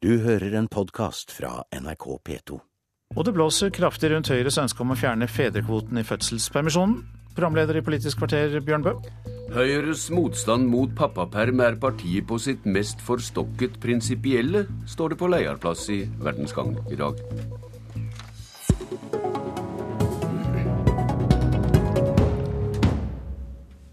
Du hører en podkast fra NRK P2. Og det blåser kraftig rundt Høyres ønske om å fjerne fedrekvoten i fødselspermisjonen. Programleder i Politisk kvarter, Bjørn Bø. Høyres motstand mot pappaperm er partiet på sitt mest forstokket prinsipielle, står det på lederplass i Verdensgang i dag.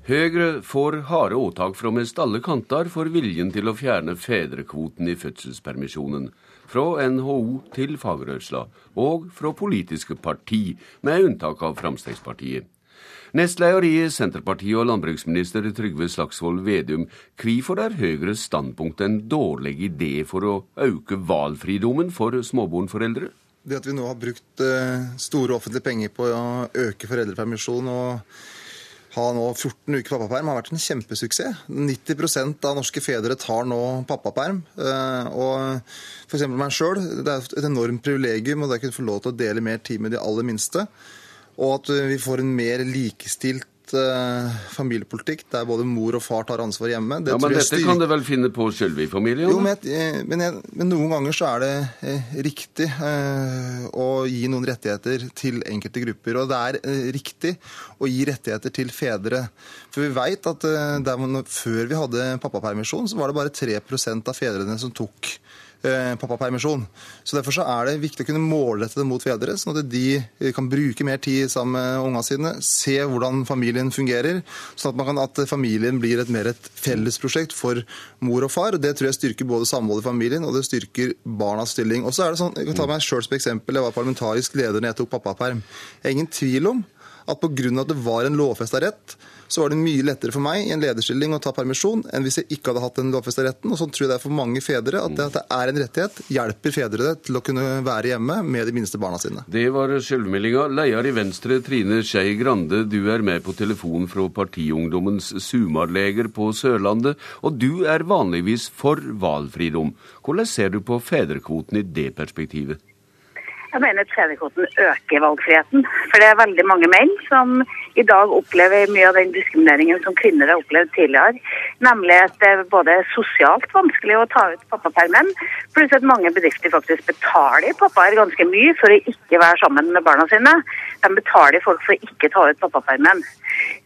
Høyre får harde åtak fra mest alle kanter for viljen til å fjerne fedrekvoten i fødselspermisjonen. Fra NHO til fagrørsla, og fra politiske parti, med unntak av Fremskrittspartiet. Nestleder i Senterpartiet og landbruksminister Trygve Slagsvold Vedum, hvorfor er Høyres standpunkt en dårlig idé for å øke valfridommen for småbarnforeldre? Det at vi nå har brukt eh, store offentlige penger på å øke foreldrepermisjon og ha nå 14 uker pappaperm har vært en kjempesuksess. 90% av norske fedre tar nå pappaperm. Eh, og f.eks. meg sjøl, det er et enormt privilegium å kunne få lov til å dele mer tid med de aller minste. Og at vi får en mer likestilt uh, familiepolitikk der både mor og far tar ansvar hjemme. Det ja, Men dette kan du vel finne på selv i familien? Jo, men, jeg, men, jeg, men, noen ganger så er det eh, riktig eh, å gi noen rettigheter til enkelte grupper. Og det er eh, riktig å gi rettigheter til fedre. For vi veit at eh, der, før vi hadde pappapermisjon, så var det bare 3% av fedrene som tok Eh, pappapermisjon. Så Derfor så er det viktig å kunne målrette det mot fedre, sånn at de kan bruke mer tid sammen med ungene sine, se hvordan familien fungerer, sånn at, kan, at familien blir et mer et fellesprosjekt for mor og far. Det tror jeg styrker både samholdet i familien og det styrker barnas stilling. Og så er det sånn, Jeg kan ta meg selv som eksempel. Jeg var parlamentarisk leder når jeg tok pappaperm. Jeg er ingen tvil om at pga. at det var en lovfesta rett, så var det mye lettere for meg i en lederstilling å ta permisjon enn hvis jeg ikke hadde hatt den lovfesta retten. Og sånn tror jeg det er for mange fedre at det, at det er en rettighet, hjelper fedre til å kunne være hjemme med de minste barna sine. Det var selvmeldinga. Leder i Venstre, Trine Skei Grande, du er med på telefon fra Partiungdommens sumarleger på Sørlandet, og du er vanligvis for valfridom. Hvordan ser du på fedrekvoten i det perspektivet? Jeg mener at fedrekvoten øker valgfriheten. For det er veldig mange menn som i dag opplever mye av den diskrimineringen som kvinner har opplevd tidligere. Nemlig at det er både sosialt vanskelig å ta ut pappapermen, pluss at mange bedrifter faktisk betaler pappaer ganske mye for å ikke være sammen med barna sine. De betaler folk for å ikke ta ut pappapermen.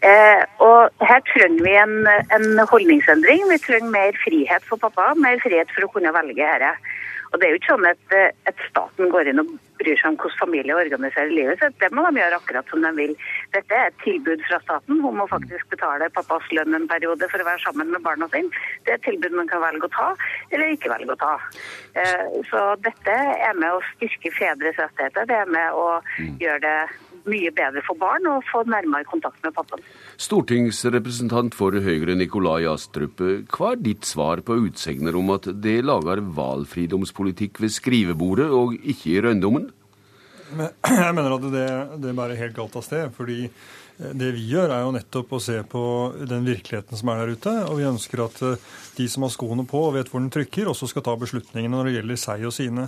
Eh, og her trenger vi en, en holdningsendring. Vi trenger mer frihet for pappa, mer frihet for å kunne velge dette. Og det er jo ikke sånn at, eh, at, staten går inn og bryr seg om hvordan familier organiserer livet sitt. Det må de gjøre akkurat som de vil. Dette er et tilbud fra staten. Hun må faktisk betale pappas lønn en periode for å være sammen med barna sine. Det er et tilbud man kan velge å ta, eller ikke velge å ta. Eh, så dette er med å styrke fedres rettigheter. Det er med å mm. gjøre det mye bedre for barn å få nærmere kontakt med pappaen. Stortingsrepresentant for Høyre Nikolai Astrup, hva er ditt svar på utsegner om at det lager valfridomspolitikk ved skrivebordet og ikke i røndommen? Jeg mener at det, det bærer helt galt av sted. fordi det vi gjør, er jo nettopp å se på den virkeligheten som er der ute. Og vi ønsker at de som har skoene på og vet hvor den trykker, også skal ta beslutningene når det gjelder seg og sine.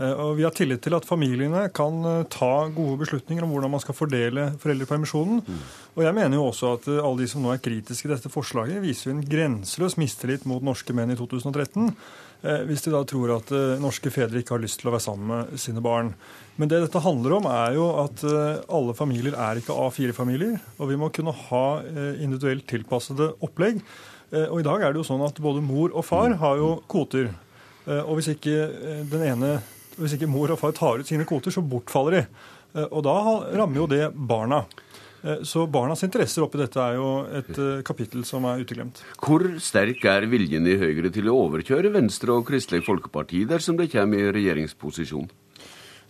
Eh, og Vi har tillit til at familiene kan eh, ta gode beslutninger om hvordan man skal fordele foreldrepermisjonen. Mm. Og jeg mener jo også at eh, alle de som nå er kritiske til dette forslaget, viser en grenseløs mistillit mot norske menn i 2013. Hvis de da tror at norske fedre ikke har lyst til å være sammen med sine barn. Men det dette handler om, er jo at alle familier er ikke A4-familier. Og vi må kunne ha individuelt tilpassede opplegg. Og i dag er det jo sånn at både mor og far har jo kvoter. Og hvis ikke den ene hvis ikke mor og far tar ut sine kvoter, så bortfaller de. Eh, og da rammer jo det barna. Eh, så barnas interesser oppi dette er jo et eh, kapittel som er uteglemt. Hvor sterk er viljen i Høyre til å overkjøre Venstre og Kristelig Folkeparti dersom det kommer i regjeringsposisjon?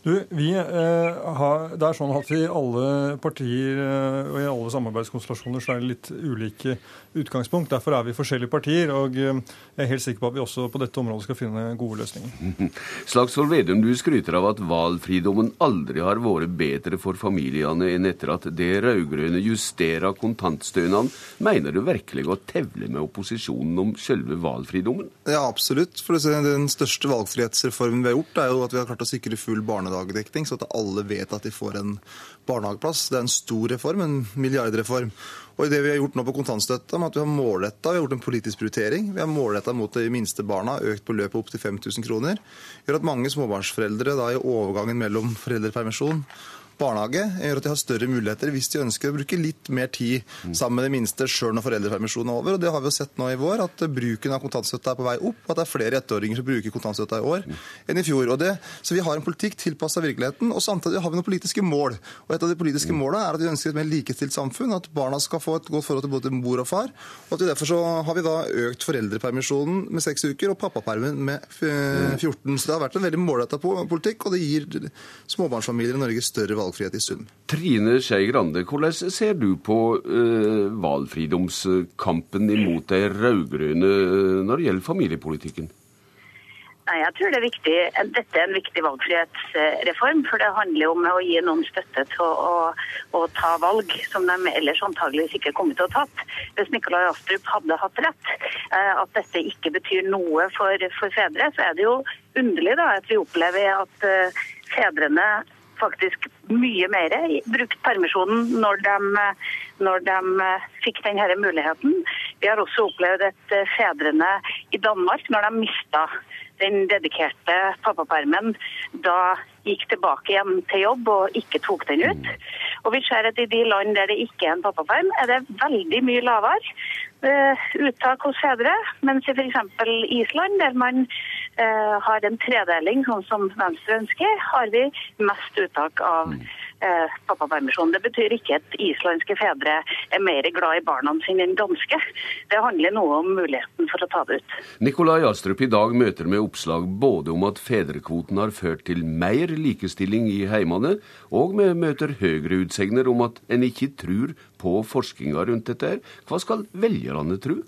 Du, vi eh, har, Det er sånn at i alle partier eh, og i alle samarbeidskonstellasjoner så er det litt ulike utgangspunkt. Derfor er vi forskjellige partier. og eh, Jeg er helt sikker på at vi også på dette området skal finne gode løsninger. Slagsvold Vedum, du skryter av at valfridommen aldri har vært bedre for familiene enn etter at det rød-grønne justerer kontantstønaden. Mener du virkelig å tevle med opposisjonen om selve valfridommen? Ja, absolutt. For Den største valgfrihetsreformen vi har gjort, er jo at vi har klart å sikre full barnehage barnehagedekning, så at alle vet at de får en barnehageplass. Det er en stor reform, en milliardreform. Og det vi har gjort nå på kontantstøtta, med at vi har målretta, vi har gjort en politisk prioritering. Vi har målretta mot de minste barna, økt beløpet opp til 5000 kroner. Gjør at mange småbarnsforeldre da i overgangen mellom foreldrepermisjon barnehage gjør at de har større muligheter hvis de ønsker å bruke litt mer tid sammen med det minste sjøl når foreldrepermisjonen er over. Og det har vi jo sett nå i vår, at bruken av kontantstøtte er på vei opp. At det er flere ettåringer som bruker kontantstøtta i år enn i fjor. Det, så vi har en politikk tilpassa virkeligheten, og samtidig har vi noen politiske mål. Og et av de politiske målene er at vi ønsker et mer likestilt samfunn, at barna skal få et godt forhold til både mor og far. Og at vi derfor så har vi da økt foreldrepermisjonen med seks uker og pappapermen med 14. Så det har vært en veldig målretta politikk, og det gir småbarnsfamilier i Norge større valg valgfrihet i sum. Trine Skei Grande, hvordan ser du på uh, valgfridomskampen imot de rød-grønne uh, når det gjelder familiepolitikken? Nei, jeg tror det er viktig. Dette er en viktig valgfrihetsreform. For det handler om å gi noen støtte til å, å, å ta valg som de ellers antageligvis ikke kommer til å tatt. Hvis Nikolai Astrup hadde hatt rett, eh, at dette ikke betyr noe for, for fedre, så er det jo underlig da, at vi opplever at fedrene faktisk mye mer brukt permisjonen når de, når de fikk denne muligheten. Vi har også opplevd at fedrene i Danmark, når de mista den dedikerte pappapermen, da gikk tilbake hjem til jobb og ikke tok den ut. Og vi ser at i de land der det ikke er en pappaperm, er det veldig mye lavere uh, uttak hos fedre. Mens i f.eks. Island, der man uh, har en tredeling, sånn som Venstre ønsker, har vi mest uttak av uh, pappapermisjon. Det betyr ikke at islandske fedre er mer glad i barna sine enn danske. Det handler noe om muligheten for å ta det ut. Nikolai Astrup i dag møter med oppslag både om at fedrekvoten har ført til mer likestilling i heimene, og vi møter høyere utsegner om at en ikke tror på forskninga rundt dette. Hva skal velgerne tro?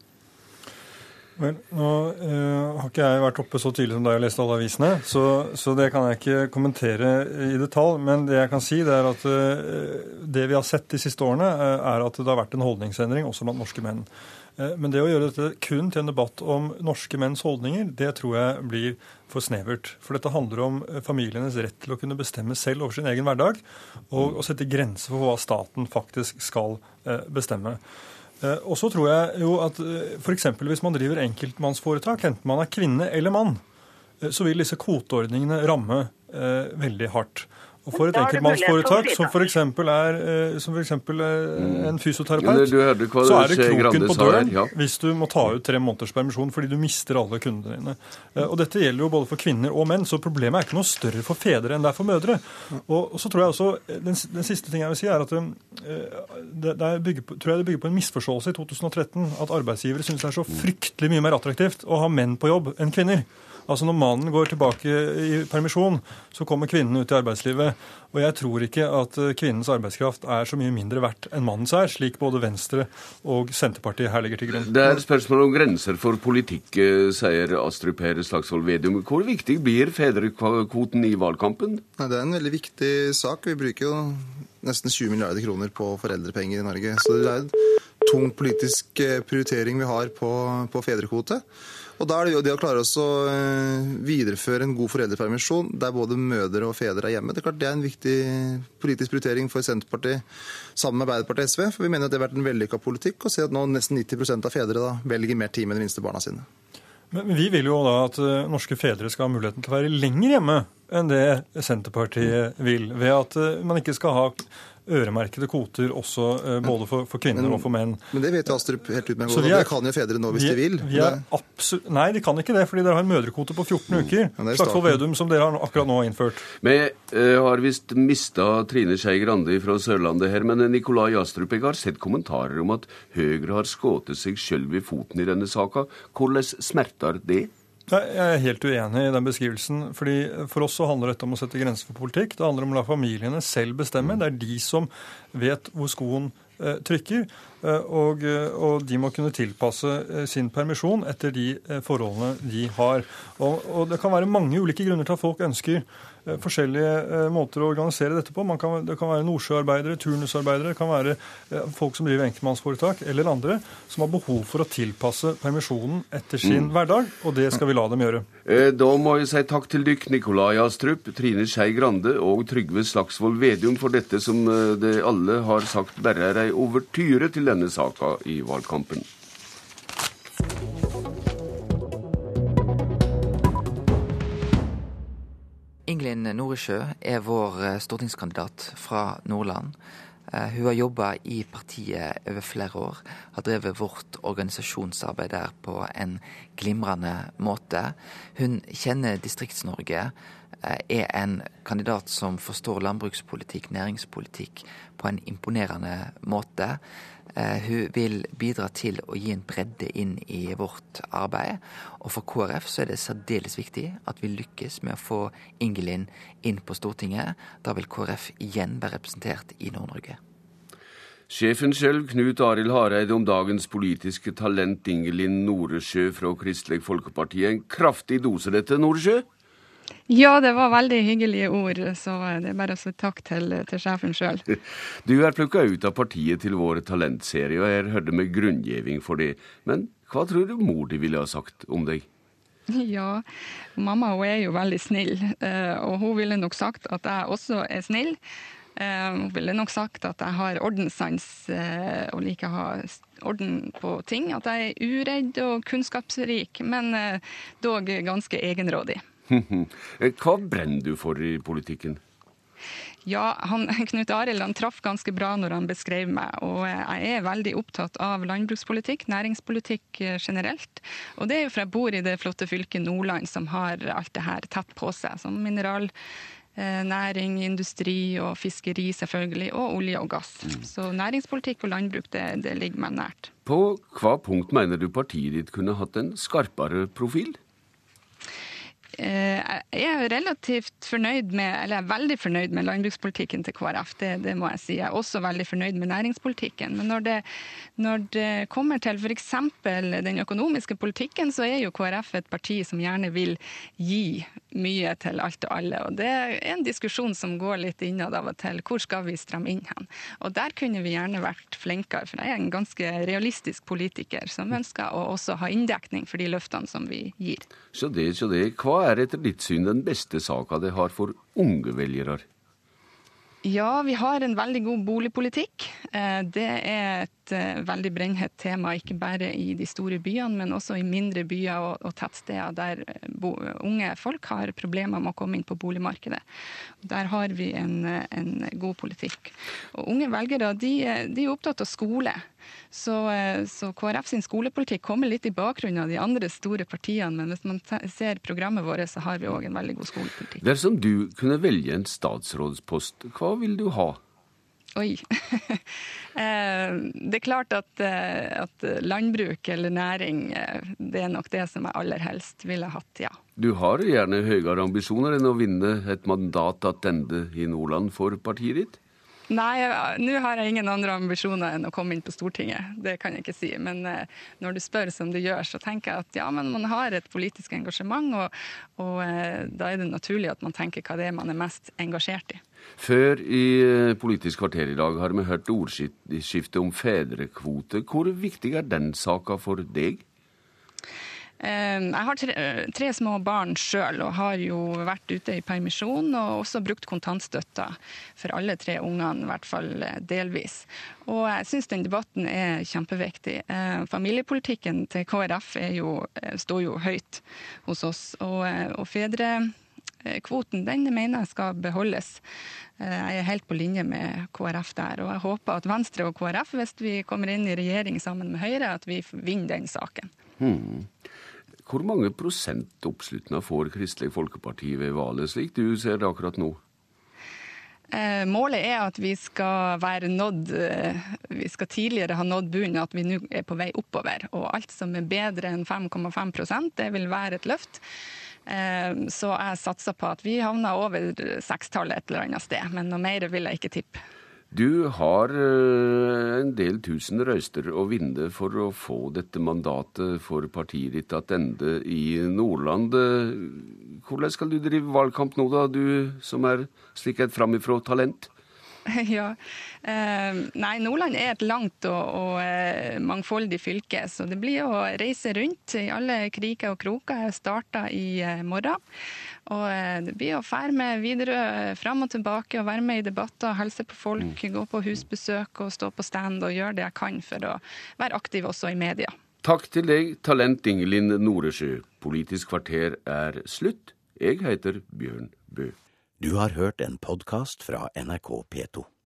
Vel, nå uh, har ikke jeg vært oppe så tidlig som deg og lest alle avisene, så, så, det kan jeg ikke kommentere i detalj. Men det jeg kan si, det er at uh, det vi har sett de siste årene, uh, er at det har vært en holdningsendring også blant norske menn. Men det å gjøre dette kun til en debatt om norske menns holdninger, det tror jeg blir for snevert. For dette handler om familienes rett til å kunne bestemme selv over sin egen hverdag, og å sette grenser for hva staten faktisk skal bestemme. Og så tror jeg jo at f.eks. hvis man driver enkeltmannsforetak, enten man er kvinne eller mann, så vil disse kvoteordningene ramme eh, veldig hardt. Og for et enkeltmannsforetak som f.eks. er eh, som for eksempel, eh, en fysioterapeut, så er det kroken på døren ja. hvis du må ta ut tre måneders permisjon fordi du mister alle kundene dine. Eh, og Dette gjelder jo både for kvinner og menn, så problemet er ikke noe større for fedre enn det er for mødre. Og, så tror jeg også, Den, den siste ting jeg vil si, er at det, det bygger på, tror jeg det bygger på en misforståelse i 2013 at arbeidsgivere syns det er så fryktelig mye mer attraktivt å ha menn på jobb enn kvinner. Altså Når mannen går tilbake i permisjon, så kommer kvinnen ut i arbeidslivet. Og jeg tror ikke at eh, kvinnens arbeidskraft er så mye mindre verdt enn mannens er, slik både Venstre og Senterpartiet her legger til grunn. Det er spørsmål om grenser for politikk, eh, sier Astrup Per Slagsvold Vedum. Hvor viktig blir fedrekvoten i valgkampen? Det er en veldig viktig sak. Vi bruker jo nesten 20 milliarder kroner på foreldrepenger i Norge. Så det er en tung politisk eh, prioritering vi har på, på fedrekvote. Og da er det jo det å klare å eh, videreføre en god foreldrepermisjon der både mødre og fedre er hjemme. Det er klart det er en viktig politisk prioritering for Senterpartiet sammen med Arbeiderpartiet og SV. For vi mener at det har vært en vellykka politikk å se at nå nesten 90% av fedre da velger mer tid med de minste barna sine. Men vi vil jo da at eh, norske fedre skal ha muligheten til å være lenger hjemme enn det Senterpartiet vil, ved at eh, man ikke skal ha øremerkede kvoter også eh, både for, for kvinner men, og for menn. Men det vet jo Astrup helt utmerket godt. Det kan jo fedre nå hvis vi, de vil. Vi absolutt, nei, de kan ikke det, fordi dere har en mødrekvote på 14 mm. uker. Ja, Slagsvold Vedum, som dere har akkurat nå innført. Vi uh, har visst mista Trine Skei Grande fra Sørlandet her, men Nikolai Astrup, jeg har sett kommentarer om at Høyre har skutt seg sjøl i foten i denne saka. Hvordan smerter det? Jeg er helt uenig i den beskrivelsen. fordi For oss så handler dette om å sette grenser for politikk. Det handler om å la familiene selv bestemme. Det er de som vet hvor skoen trykker. Og, og, de må kunne tilpasse sin permisjon etter de forholdene de har. Og, og det kan være mange ulike grunner til at folk ønsker Eh, forskjellige eh, måter å organisere dette på. Kan, det kan være nordsjøarbeidere, turnusarbeidere, det kan være eh, folk som driver enkeltmannsforetak, eller andre som har behov for å tilpasse permisjonen etter sin mm. hverdag, og det skal vi la dem gjøre. Da må jeg si takk til dykk Nikolai Astrup, Trine Skei Grande og Trygve Slagsvold Vedum for dette som det alle har sagt bare er ei overtyre til denne saka i valgkampen. Ingelin Noresjø er vår eh, stortingskandidat fra Nordland. Eh, hun har jobba i partiet over flere år, har drevet vårt organisasjonsarbeid der på en glimrende måte. Hun kjenner Distrikts-Norge, er en kandidat som forstår landbrukspolitikk, næringspolitikk på en imponerende måte. Eh, hun vil bidra til å gi en bredde inn i vårt arbeid. Og for KrF så er det særdeles viktig at vi lykkes med å få Ingelin inn på Stortinget. Da vil KrF igjen være representert i Nord-Norge. Sjefen selv, Knut Arild Hareide, om dagens politiske talent Ingelin Noresjø fra Kristelig Folkeparti. En kraftig dose dette, Noresjø? Ja, det var veldig hyggelige ord, så det er bare å si takk til, til sjefen sjøl. Du er plukka ut av partiet til vår talentserie, og jeg hørte med grunngiving for det. Men hva tror du mor di ville ha sagt om deg? Ja, mamma hun er jo veldig snill, eh, og hun ville nok sagt at jeg også er snill. Eh, hun ville nok sagt at jeg har ordenssans eh, og liker å ha orden på ting. At jeg er uredd og kunnskapsrik, men dog ganske egenrådig. Hva brenner du for i politikken? Ja, han, Knut Arild han traff ganske bra når han beskrev meg. Og jeg er veldig opptatt av landbrukspolitikk, næringspolitikk eh, generelt. Og det er jo for jeg bor i det flotte fylket Nordland, som har alt det her tett på seg. Som mineral, eh, næring, industri og fiskeri selvfølgelig, og olje og gass. Mm. Så næringspolitikk og landbruk, det, det ligger meg nært. På hva punkt mener du partiet ditt kunne hatt en skarpere profil? Eh, jeg er relativt fornøyd med, eller jeg er veldig fornøyd med landbrukspolitikken til KrF. Det, det, må jeg si. Jeg er også veldig fornøyd med næringspolitikken. Men når det, når det kommer til f.eks. den økonomiske politikken, så er jo KrF et parti som gjerne vil gi mye til alt og alle. Og det er en diskusjon som går litt innad av og til. Hvor skal vi stramme inn hen? Og der kunne vi gjerne vært flinkere, for jeg er en ganske realistisk politiker som ønsker å også ha inndekning for de løftene som vi gir. Så det, så det. Hva er etter ditt syn den beste saka det har for unge velgere? Ja, vi har en veldig god boligpolitikk. Eh, det er et eh, veldig brennhett tema, ikke bare i de store byene, men også i mindre byer og, tettsteder der eh, unge folk har problemer med å komme inn på boligmarkedet. Der har vi en, en god politikk. Og unge velgere de, de er opptatt av skole. Så, eh, så, KrF sin skolepolitikk kommer litt i bakgrunnen av de andre store partiene. Men hvis man ser programmet vårt, så har vi òg en veldig god skolepolitikk. Dersom du kunne velge en statsrådspost, hva vil du ha? Oi. Eh, det er klart at, eh, at, landbruk eller næring, det er nok det som jeg aller helst ville hatt, ja. Du har gjerne høyere ambisjoner enn å vinne et mandat attende i Nordland for partiet ditt? Nei, nå har jeg ingen andre ambisjoner enn å komme inn på Stortinget. Det kan jeg ikke si. Men eh, når du spør som du gjør, så tenker jeg at ja, men man har et politisk engasjement, og, og eh, da er det naturlig at man tenker hva det er man er mest engasjert i. Før i eh, Politisk kvarter i dag har vi hørt ordskiftet om fedrekvote. Hvor viktig er den saka for deg? Ehm, jeg har tre, tre små barn sjøl og har jo vært ute i permisjon og også brukt kontantstøtta for alle tre ungene, i hvert fall eh, delvis. Og jeg syns den debatten er kjempeviktig. Ehm, familiepolitikken til KrF jo, eh, står jo høyt hos oss. Og, eh, og fedrekvoten den mener jeg skal beholdes. Jeg er helt på linje med KrF der. Og jeg håper at Venstre og KrF, hvis vi kommer inn i regjering sammen med Høyre, at vi vinner den saken. Hmm. Hvor mange prosent oppslutning får Kristelig Folkeparti ved valget, slik du ser det akkurat nå? Eh, målet er at vi skal være nådd eh, Vi skal tidligere ha nådd bunnen, at vi nå er på vei oppover. Og alt som er bedre enn 5,5% det vil være et løft. Eh, så jeg satser på at vi havner over sekstallet et eller annet sted. Men noe mer vil jeg ikke tippe. Du har eh, en del tusen røyster å vinne for å få dette mandatet for partiet ditt tilbake i Nordland. Hvordan skal du drive valgkamp nå, da, du som er slik et framifrå talent? Ja. Eh, nei, Nordland er et langt og, og eh, mangfoldig fylke, så det blir å reise rundt i alle kriker og kroker. Jeg starter i eh, morgen. Og eh, det blir å fære med Widerøe fram og tilbake og være med i debatter, helse på folk, mm. gå på husbesøk og stå på stand og gjøre det jeg kan for å være aktiv også i media. Takk til deg, talent Ingelin Noresjø. Politisk kvarter er slutt. Jeg heter Bjørn Bø. Du har hørt en podkast fra NRK P2.